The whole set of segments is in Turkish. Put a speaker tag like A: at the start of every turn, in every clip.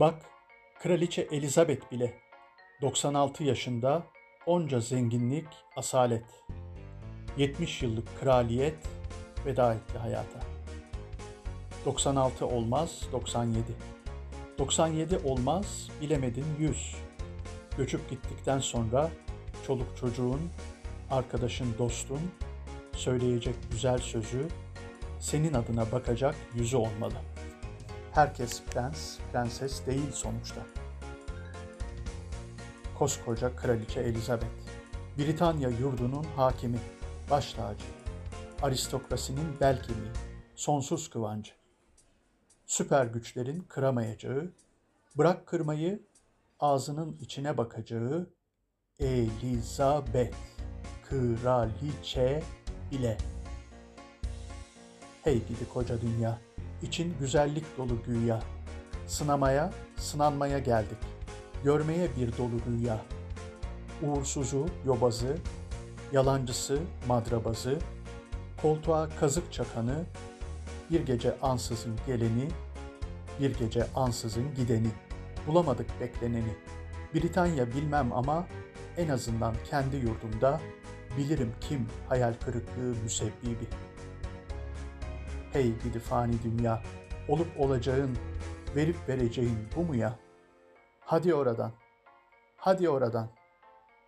A: Bak, Kraliçe Elizabeth bile 96 yaşında onca zenginlik, asalet. 70 yıllık kraliyet veda etti hayata. 96 olmaz, 97. 97 olmaz, bilemedin 100. Göçüp gittikten sonra çoluk çocuğun, arkadaşın, dostun söyleyecek güzel sözü, senin adına bakacak yüzü olmalı. Herkes prens, prenses değil sonuçta. Koskoca Kraliçe Elizabeth, Britanya yurdunun hakimi, baş tacı, aristokrasinin bel kemiği, sonsuz kıvancı. Süper güçlerin kıramayacağı, bırak kırmayı, ağzının içine bakacağı Elizabeth, kraliçe bile. Hey gidi koca dünya, için güzellik dolu güya. Sınamaya, sınanmaya geldik. Görmeye bir dolu rüya. Uğursuzu, yobazı, yalancısı, madrabazı, koltuğa kazık çakanı, bir gece ansızın geleni, bir gece ansızın gideni. Bulamadık bekleneni. Britanya bilmem ama en azından kendi yurdumda bilirim kim hayal kırıklığı müsebbibi. Hey gidi fani dünya, olup olacağın, verip vereceğin bu mu ya? Hadi oradan, hadi oradan.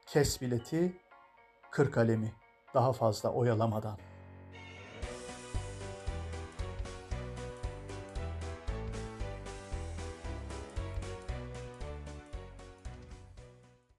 A: Kes bileti, kır kalemi, daha fazla oyalamadan.''